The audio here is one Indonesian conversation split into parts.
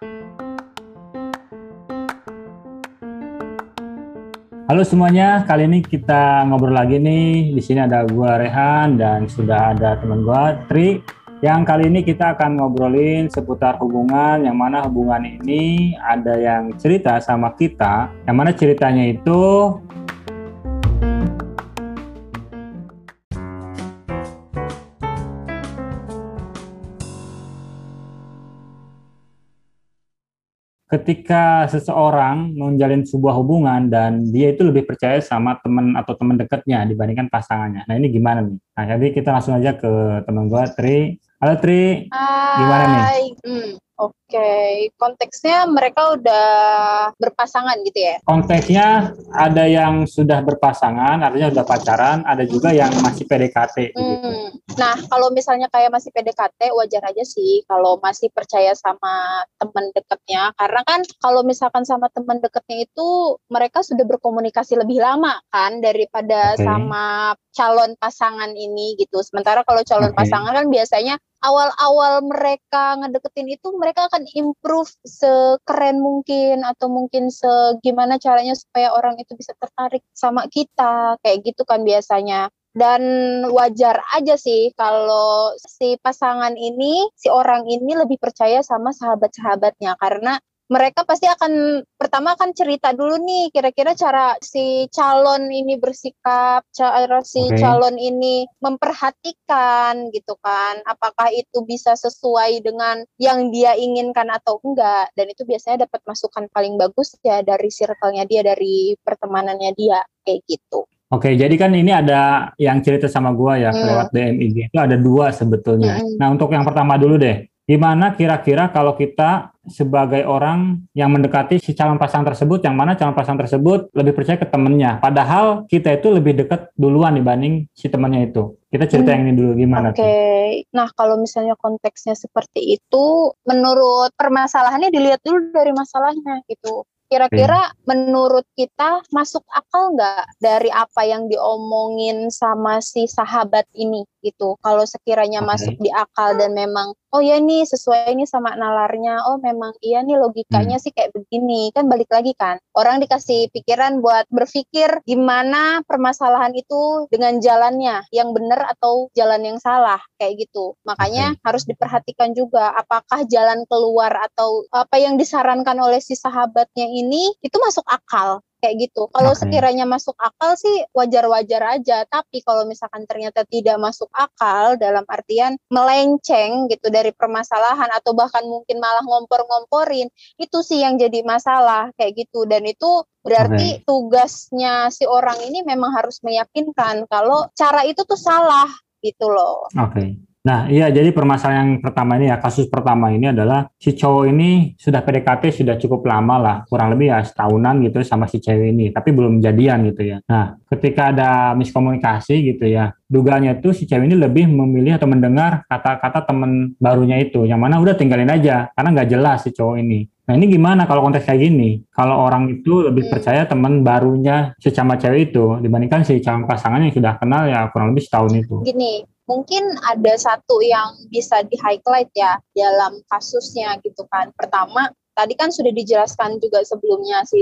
Halo semuanya, kali ini kita ngobrol lagi nih. Di sini ada gua Rehan dan sudah ada teman gua Tri. Yang kali ini kita akan ngobrolin seputar hubungan yang mana hubungan ini ada yang cerita sama kita. Yang mana ceritanya itu ketika seseorang menjalin sebuah hubungan dan dia itu lebih percaya sama teman atau teman dekatnya dibandingkan pasangannya. Nah ini gimana nih? Nah jadi kita langsung aja ke teman gue Tri. Halo Tri, Hai. gimana nih? Hmm, Oke, konteksnya mereka udah berpasangan gitu ya? Konteksnya ada yang sudah berpasangan, artinya sudah pacaran, ada juga yang masih PDKT. Gitu. Hmm. Nah, kalau misalnya kayak masih PDKT, wajar aja sih kalau masih percaya sama teman dekatnya. Karena kan kalau misalkan sama teman dekatnya itu mereka sudah berkomunikasi lebih lama kan daripada Oke. sama calon pasangan ini gitu. Sementara kalau calon Oke. pasangan kan biasanya awal-awal mereka ngedeketin itu mereka akan improve sekeren mungkin atau mungkin segimana caranya supaya orang itu bisa tertarik sama kita kayak gitu kan biasanya dan wajar aja sih kalau si pasangan ini si orang ini lebih percaya sama sahabat-sahabatnya karena mereka pasti akan pertama akan cerita dulu nih kira-kira cara si calon ini bersikap, cara si Oke. calon ini memperhatikan gitu kan. Apakah itu bisa sesuai dengan yang dia inginkan atau enggak. Dan itu biasanya dapat masukan paling bagus ya dari circle-nya dia, dari pertemanannya dia kayak gitu. Oke, jadi kan ini ada yang cerita sama gua ya Hmm. lewat DM IG itu ada dua sebetulnya. Mm-mm. Nah untuk yang pertama dulu deh, gimana kira-kira kalau kita sebagai orang yang mendekati si calon pasangan tersebut, yang mana calon pasangan tersebut lebih percaya ke temennya, padahal kita itu lebih dekat duluan dibanding si temannya itu. Kita cerita Hmm. yang ini dulu gimana Oke, tuh? nah kalau misalnya konteksnya seperti itu, menurut permasalahannya dilihat dulu dari masalahnya gitu. Kira-kira menurut kita masuk akal nggak dari apa yang diomongin sama si sahabat ini gitu? Kalau sekiranya Oke. masuk di akal dan memang, oh ya nih sesuai ini sama nalarnya, oh memang iya nih logikanya sih kayak begini, kan balik lagi kan. Orang dikasih pikiran buat berpikir gimana permasalahan itu dengan jalannya, yang benar atau jalan yang salah, kayak gitu. Makanya harus diperhatikan juga apakah jalan keluar atau apa yang disarankan oleh si sahabatnya ini itu masuk akal kayak gitu. Kalau Oke. sekiranya masuk akal sih wajar-wajar aja, tapi kalau misalkan ternyata tidak masuk akal dalam artian melenceng gitu dari permasalahan atau bahkan mungkin malah ngompor-ngomporin, itu sih yang jadi masalah kayak gitu dan itu berarti tugasnya si orang ini memang harus meyakinkan kalau cara itu tuh salah gitu loh. Oke. Nah, iya jadi permasalahan yang pertama ini ya, kasus pertama ini adalah si cowok ini sudah PDKT sudah cukup lama lah, kurang lebih ya setahunan gitu sama si cewek ini, tapi belum jadian gitu ya. Nah, ketika ada miskomunikasi gitu ya, dugaannya itu si cewek ini lebih memilih atau mendengar kata-kata teman barunya itu, yang mana udah tinggalin aja, karena nggak jelas si cowok ini. Nah ini gimana kalau konteks kayak gini? Kalau orang itu lebih percaya teman barunya si sama cewek itu dibandingkan si calon pasangannya yang sudah kenal ya kurang lebih setahun itu. gini, mungkin ada satu yang bisa di highlight ya dalam kasusnya gitu kan. Pertama, tadi kan sudah dijelaskan juga sebelumnya si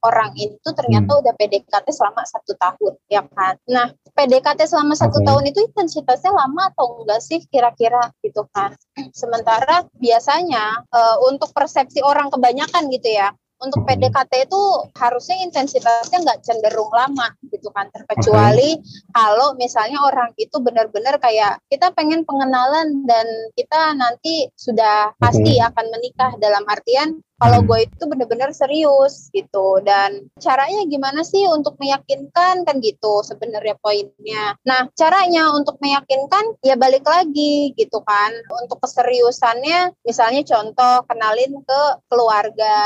orang ini tuh ternyata udah PDKT selama satu tahun, ya kan. Nah, PDKT selama satu tahun itu intensitasnya lama atau enggak sih kira-kira gitu kan. Sementara biasanya eh, untuk persepsi orang kebanyakan gitu ya, untuk Oke. PDKT itu harusnya intensitasnya nggak cenderung lama gitu kan. Terkecuali kalau misalnya orang itu benar-benar kayak kita pengen pengenalan dan kita nanti sudah pasti akan menikah. Dalam artian kalau Hmm. gue itu benar-benar serius gitu. Dan caranya gimana sih untuk meyakinkan? Kan gitu sebenarnya poinnya. Nah caranya untuk meyakinkan ya balik lagi gitu kan. Untuk keseriusannya misalnya contoh kenalin ke keluarga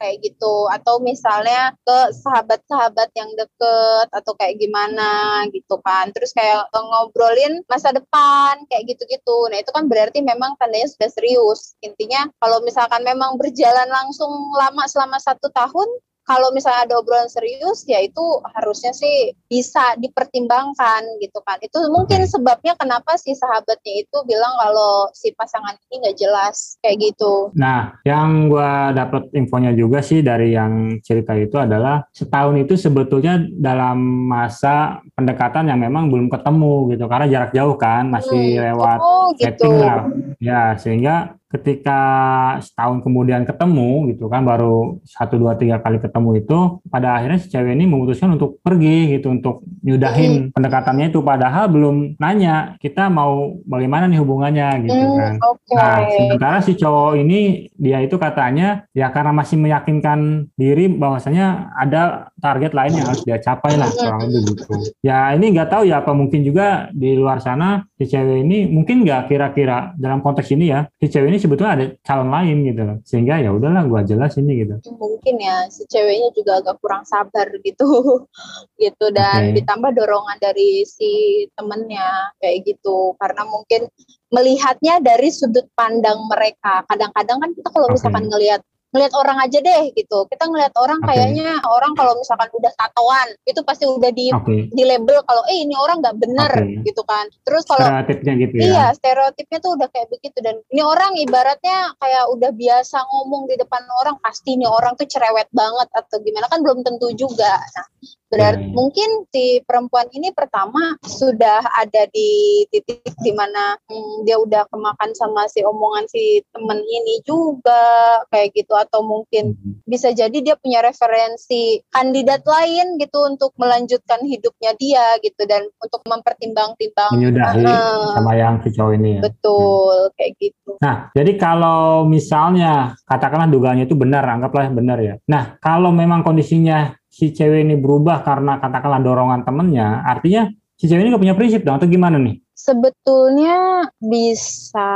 kayak gitu. Atau misalnya ke sahabat-sahabat yang deket atau kayak gimana gitu kan. Terus kayak ngobrolin masa depan kayak gitu-gitu. Nah itu kan berarti memang tandanya sudah serius. Intinya kalau misalkan memang berjalan langsung lama selama satu tahun kalau misalnya ada obrolan serius ya itu harusnya sih bisa dipertimbangkan gitu kan itu mungkin sebabnya kenapa si sahabatnya itu bilang kalau si pasangan ini nggak jelas kayak gitu nah yang gua dapat infonya juga sih dari yang cerita itu adalah setahun itu sebetulnya dalam masa pendekatan yang memang belum ketemu gitu karena jarak jauh kan masih hmm. lewat oh, gitu. lah ya sehingga ketika setahun kemudian ketemu gitu kan baru satu dua tiga kali ketemu itu pada akhirnya si cewek ini memutuskan untuk pergi gitu untuk nyudahin hmm. pendekatannya itu padahal belum nanya kita mau bagaimana nih hubungannya gitu hmm, kan okay. nah sementara si cowok ini dia itu katanya ya karena masih meyakinkan diri bahwasanya ada target lain yang harus dia capai lah kurang lebih gitu ya ini nggak tahu ya apa mungkin juga di luar sana si cewek ini mungkin nggak kira-kira dalam konteks ini ya si cewek ini sebetulnya ada calon lain gitu loh. Sehingga ya udahlah gua jelas ini gitu. Mungkin ya si ceweknya juga agak kurang sabar gitu. Gitu dan okay. ditambah dorongan dari si temennya kayak gitu. Karena mungkin melihatnya dari sudut pandang mereka. Kadang-kadang kan kita kalau misalkan okay. ngelihat ngelihat orang aja deh gitu. Kita ngelihat orang okay. kayaknya orang kalau misalkan udah tatoan itu pasti udah di okay. di label kalau eh ini orang nggak bener okay. gitu kan. Terus kalau stereotipnya gitu ya. Iya, stereotipnya tuh udah kayak begitu dan ini orang ibaratnya kayak udah biasa ngomong di depan orang pasti ini orang tuh cerewet banget atau gimana kan belum tentu juga. Nah, Berarti hmm. mungkin si perempuan ini pertama sudah ada di titik di mana hmm, dia udah kemakan sama si omongan si temen ini juga kayak gitu atau mungkin hmm. bisa jadi dia punya referensi kandidat lain gitu untuk melanjutkan hidupnya dia gitu dan untuk mempertimbang-timbang menyudahi uh, sama yang si cowok ini ya. Betul, hmm. kayak gitu. Nah, jadi kalau misalnya katakanlah dugaannya itu benar, anggaplah benar ya. Nah, kalau memang kondisinya si cewek ini berubah karena katakanlah dorongan temennya, artinya si cewek ini gak punya prinsip dong atau gimana nih? Sebetulnya bisa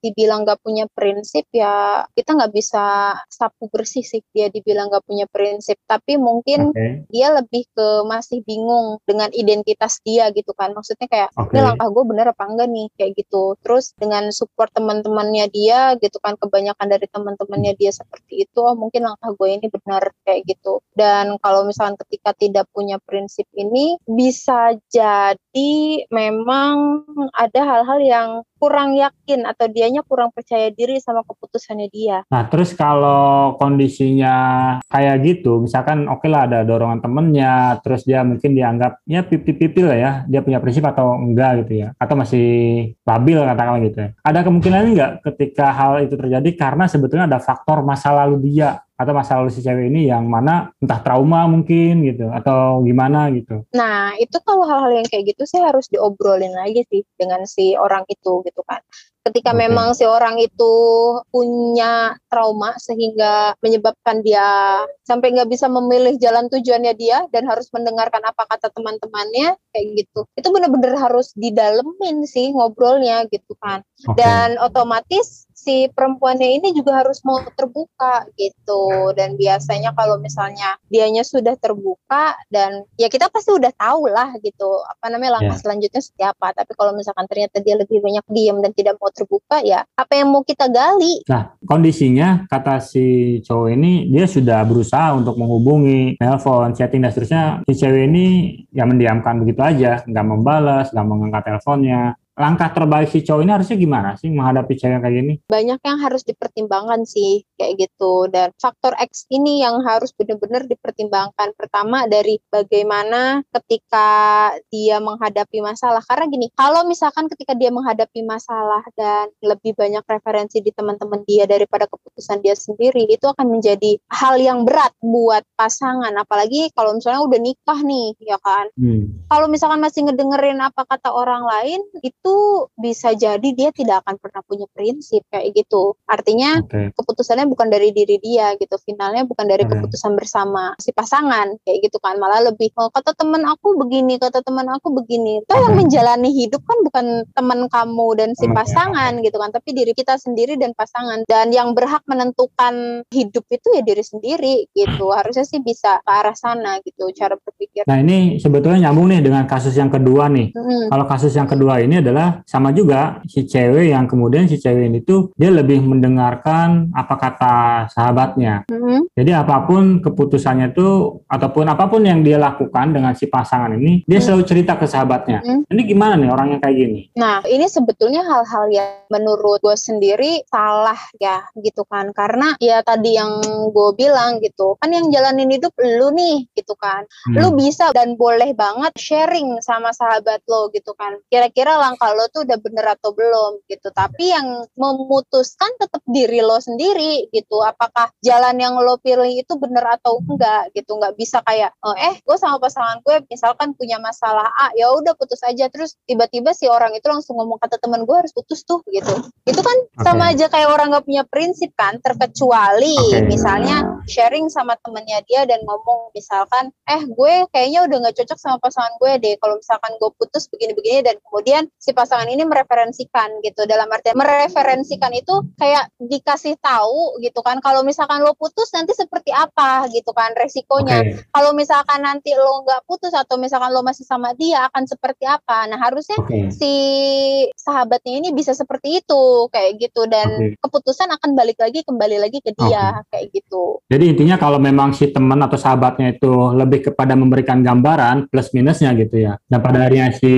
dibilang gak punya prinsip ya kita nggak bisa sapu bersih sih dia dibilang gak punya prinsip. Tapi mungkin okay. dia lebih ke masih bingung dengan identitas dia gitu kan. Maksudnya kayak okay. ini langkah gue bener apa enggak nih? Kayak gitu. Terus dengan support teman-temannya dia gitu kan kebanyakan dari teman-temannya dia seperti itu oh mungkin langkah gue ini benar kayak gitu. Dan kalau misalnya ketika tidak punya prinsip ini bisa jadi memang ada hal-hal yang kurang yakin atau dianya kurang percaya diri sama keputusannya dia. Nah, terus kalau kondisinya kayak gitu, misalkan oke okay lah ada dorongan temennya, terus dia mungkin dianggap ya pipi-pipi lah ya, dia punya prinsip atau enggak gitu ya, atau masih labil katakanlah gitu ya. Ada kemungkinan enggak ketika hal itu terjadi karena sebetulnya ada faktor masa lalu dia atau masa lalu si cewek ini yang mana entah trauma mungkin gitu atau gimana gitu. Nah itu kalau hal-hal yang kayak gitu sih harus diobrolin lagi sih dengan si orang itu gitu kan ketika okay. memang si orang itu punya trauma sehingga menyebabkan dia sampai nggak bisa memilih jalan tujuannya dia dan harus mendengarkan apa kata teman-temannya kayak gitu itu benar-benar harus didalemin sih ngobrolnya gitu kan okay. dan otomatis si perempuannya ini juga harus mau terbuka gitu. Dan biasanya kalau misalnya dianya sudah terbuka dan ya kita pasti udah tahu lah gitu apa namanya langkah yeah. selanjutnya seperti apa. Tapi kalau misalkan ternyata dia lebih banyak diam dan tidak mau terbuka ya apa yang mau kita gali? Nah kondisinya kata si cowok ini dia sudah berusaha untuk menghubungi telepon chatting dan seterusnya. Si cewek ini ya mendiamkan begitu aja nggak membalas nggak mengangkat teleponnya langkah terbaik si cowok ini harusnya gimana sih menghadapi cewek kayak gini? Banyak yang harus dipertimbangkan sih kayak gitu dan faktor X ini yang harus benar-benar dipertimbangkan. Pertama dari bagaimana ketika dia menghadapi masalah karena gini, kalau misalkan ketika dia menghadapi masalah dan lebih banyak referensi di teman-teman dia daripada keputusan dia sendiri itu akan menjadi hal yang berat buat pasangan apalagi kalau misalnya udah nikah nih ya kan. Hmm. Kalau misalkan masih ngedengerin apa kata orang lain itu itu bisa jadi dia tidak akan pernah punya prinsip kayak gitu. Artinya okay. keputusannya bukan dari diri dia gitu. Finalnya bukan dari okay. keputusan bersama si pasangan kayak gitu kan. Malah lebih oh, kata teman aku begini, kata teman aku begini. Itu okay. yang menjalani hidup kan bukan teman kamu dan si pasangan gitu kan, tapi diri kita sendiri dan pasangan. Dan yang berhak menentukan hidup itu ya diri sendiri gitu. Harusnya sih bisa ke arah sana gitu cara berpikir. Nah, ini sebetulnya nyambung nih dengan kasus yang kedua nih. Mm -hmm. Kalau kasus yang kedua ini adalah adalah sama juga si cewek yang kemudian si cewek ini tuh dia lebih mendengarkan apa kata sahabatnya. Mm-hmm. Jadi apa pun keputusannya itu ataupun apa pun yang dia lakukan dengan si pasangan ini, dia Hmm. selalu cerita ke sahabatnya. Hmm. Ini gimana nih orang yang kayak gini? Nah, ini sebetulnya hal-hal yang menurut gue sendiri salah ya gitu kan. Karena ya tadi yang gue bilang gitu, kan yang jalanin hidup lu nih gitu kan. Hmm. Lu bisa dan boleh banget sharing sama sahabat lo gitu kan. Kira-kira langkah lo tuh udah bener atau belum gitu. Tapi yang memutuskan tetap diri lo sendiri gitu. Apakah jalan yang lo pilih itu bener atau enggak gitu. Nggak bisa kayak, oh, eh gue sama pasangan gue misalkan punya masalah A, ya udah putus aja. Terus tiba-tiba si orang itu langsung ngomong kata teman gue harus putus tuh gitu. Itu kan sama aja kayak orang nggak punya prinsip kan. Terkecuali Oke. misalnya sharing sama temennya dia dan ngomong misalkan, eh gue kayaknya udah nggak cocok sama pasangan gue deh. Kalau misalkan gue putus begini-begini dan kemudian si pasangan ini mereferensikan gitu. Dalam artian mereferensikan itu kayak dikasih tahu gitu kan. Kalau misalkan lo putus nanti seperti apa gitu kan resikonya. Oke. Kalau misalkan nanti lo nggak putus atau misalkan lo masih sama dia akan seperti apa. Nah harusnya Oke. si sahabatnya ini bisa seperti itu kayak gitu dan Oke. keputusan akan balik lagi kembali lagi ke dia kayak gitu. Jadi intinya kalau memang si teman atau sahabatnya itu lebih kepada memberikan gambaran plus minusnya gitu ya. Dan pada akhirnya si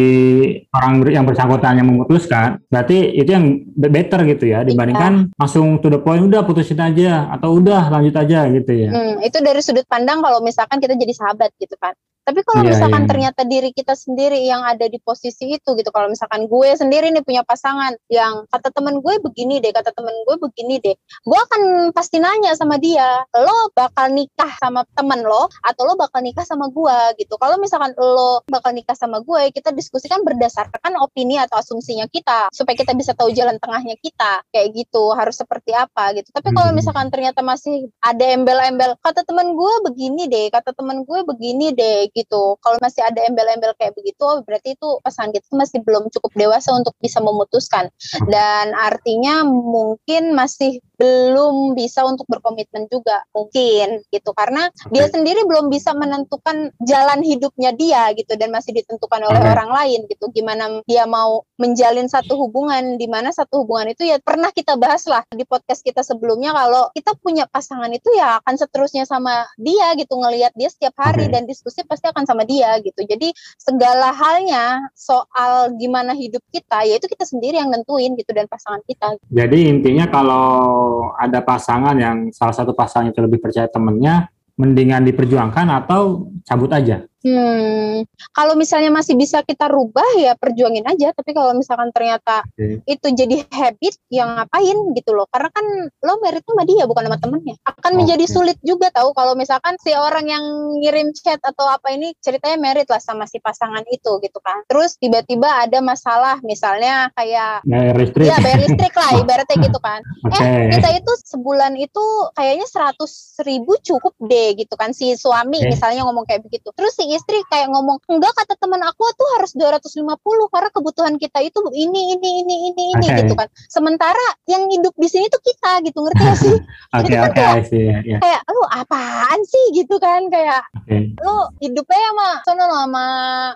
orang yang bersangkutan yang memutuskan, berarti itu yang be- better gitu ya dibandingkan langsung to the point udah putusin aja atau udah lanjut aja gitu ya. Hmm, itu dari sudut pandang kalau misalkan kita jadi sahabat gitu kan. Tapi kalau Iya, misalkan iya. ternyata diri kita sendiri yang ada di posisi itu gitu, kalau misalkan gue sendiri nih punya pasangan yang kata temen gue begini deh, kata temen gue begini deh, gue akan pasti nanya sama dia, lo bakal nikah sama temen lo atau lo bakal nikah sama gue gitu. Kalau misalkan lo bakal nikah sama gue, kita diskusikan berdasarkan opini atau asumsinya kita supaya kita bisa tahu jalan tengahnya kita kayak gitu harus seperti apa gitu. Tapi kalau Hmm. misalkan ternyata masih ada embel-embel kata temen gue begini deh, kata temen gue begini deh gitu. Kalau masih ada embel-embel kayak begitu, berarti itu pasangan kita masih belum cukup dewasa untuk bisa memutuskan. Dan artinya mungkin masih belum bisa untuk berkomitmen juga mungkin gitu. Karena dia sendiri belum bisa menentukan jalan hidupnya dia gitu dan masih ditentukan oleh orang lain gitu. Gimana dia mau menjalin satu hubungan di mana satu hubungan itu ya pernah kita bahas lah di podcast kita sebelumnya kalau kita punya pasangan itu ya akan seterusnya sama dia gitu. Ngelihat dia setiap hari dan diskusi pasti akan sama dia gitu. Jadi segala halnya soal gimana hidup kita ya itu kita sendiri yang nentuin gitu dan pasangan kita. Jadi intinya kalau ada pasangan yang salah satu pasangan itu lebih percaya temennya, mendingan diperjuangkan atau cabut aja. Hmm, kalau misalnya masih bisa kita rubah ya perjuangin aja. Tapi kalau misalkan ternyata Oke. itu jadi habit, yang ngapain gitu loh? Karena kan lo merit sama dia bukan sama temennya. Akan menjadi Oke. sulit juga tahu kalau misalkan si orang yang ngirim chat atau apa ini ceritanya merit lah sama si pasangan itu gitu kan. Terus tiba-tiba ada masalah, misalnya kayak Bayar listrik. ya bayar listrik lah ibaratnya gitu kan. Oke. Eh, kita itu sebulan itu kayaknya 100 ribu cukup deh gitu kan si suami Oke. misalnya ngomong kayak begitu. Terus si istri kayak ngomong enggak kata teman aku tuh harus 250 karena kebutuhan kita itu ini ini ini ini ini Oke. gitu kan. Sementara yang hidup di sini tuh kita gitu ngerti gak sih? Oke, Jadi kan oke, I see, ya, ya. kayak lu apaan sih gitu kan kayak Oke. lu hidupnya sama sono sama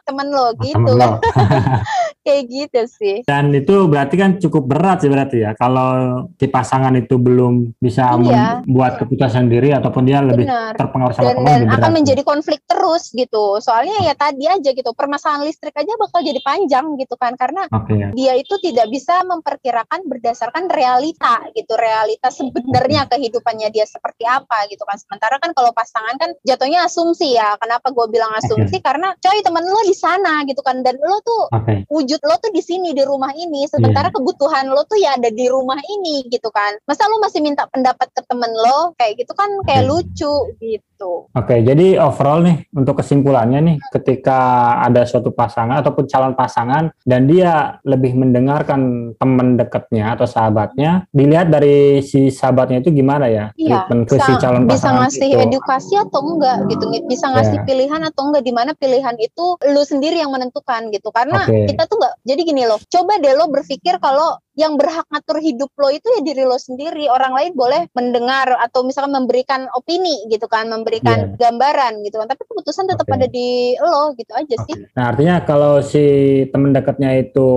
temen lo gitu Temen kan. lo. kayak gitu sih. Dan itu berarti kan cukup berat sih berarti ya. Kalau si pasangan itu belum bisa Iya. membuat keputusan sendiri ataupun dia lebih Benar. terpengaruh sama dan, dan lebih akan menjadi konflik terus gitu. Soalnya ya tadi aja gitu, permasalahan listrik aja bakal jadi panjang gitu kan karena Oke ya. dia itu tidak bisa memperkirakan berdasarkan realita gitu, realita sebenarnya kehidupannya dia seperti apa gitu kan. Sementara kan kalau pasangan kan jatuhnya asumsi ya. Kenapa gue bilang asumsi? Karena coy temen lo di sana gitu kan dan lo tuh Oke. wujud lo tuh di sini di rumah ini. Sementara kebutuhan lo tuh ya ada di rumah ini gitu kan. Masa lo masih minta pendapat ke temen lo? Kayak gitu kan kayak Oke. lucu gitu Oke, jadi overall nih untuk kesimpulannya nih, ketika ada suatu pasangan ataupun calon pasangan dan dia lebih mendengarkan teman dekatnya atau sahabatnya, dilihat dari si sahabatnya itu gimana ya Iya, treatment ke si bisa, calon bisa pasangan ngasih itu. edukasi atau enggak gitu bisa ngasih Ya. pilihan atau enggak di mana pilihan itu lu sendiri yang menentukan gitu karena Oke. kita tuh enggak jadi gini loh coba deh lo berpikir kalau yang berhak ngatur hidup lo itu ya diri lo sendiri orang lain boleh mendengar atau misalkan memberikan opini gitu kan memberikan gambaran gitu kan tapi keputusan tetap. Oke. ada di lo gitu aja sih Oke. Nah, artinya kalau si teman dekatnya itu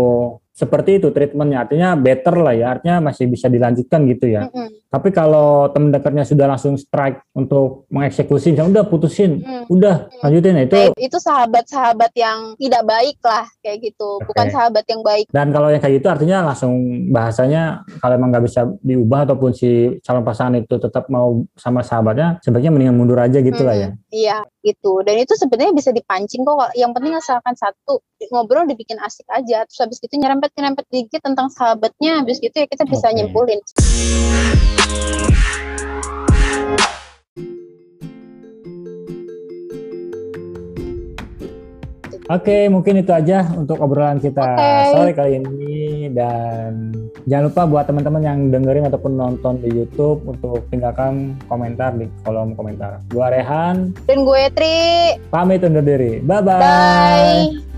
seperti itu treatmentnya artinya better lah ya artinya masih bisa dilanjutkan gitu ya Mm-mm. tapi kalau teman dekatnya sudah langsung strike untuk mengeksekusi udah putusin Mm. udah lanjutin nah, itu Nah, itu sahabat-sahabat yang tidak baik lah kayak gitu, bukan Oke. sahabat yang baik. dan kalau yang kayak gitu artinya langsung bahasanya kalau emang nggak bisa diubah ataupun si calon pasangan itu tetap mau sama sahabatnya sebaiknya mendingan mundur aja gitu lah ya Mm, Iya, gitu. Dan itu sebenarnya bisa dipancing kok. Yang penting asalkan satu ngobrol dibikin asik aja. Terus habis gitu nyerempet-nyerempet dikit tentang sahabatnya. Habis gitu ya kita bisa Oke. nyimpulin. Oke, mungkin itu aja untuk obrolan kita Oke. sore kali ini dan jangan lupa buat teman-teman yang dengerin ataupun nonton di YouTube untuk tinggalkan komentar di kolom komentar. Gua Rehan, Dan gue Tri, pamit undur diri. Bye-bye. bye.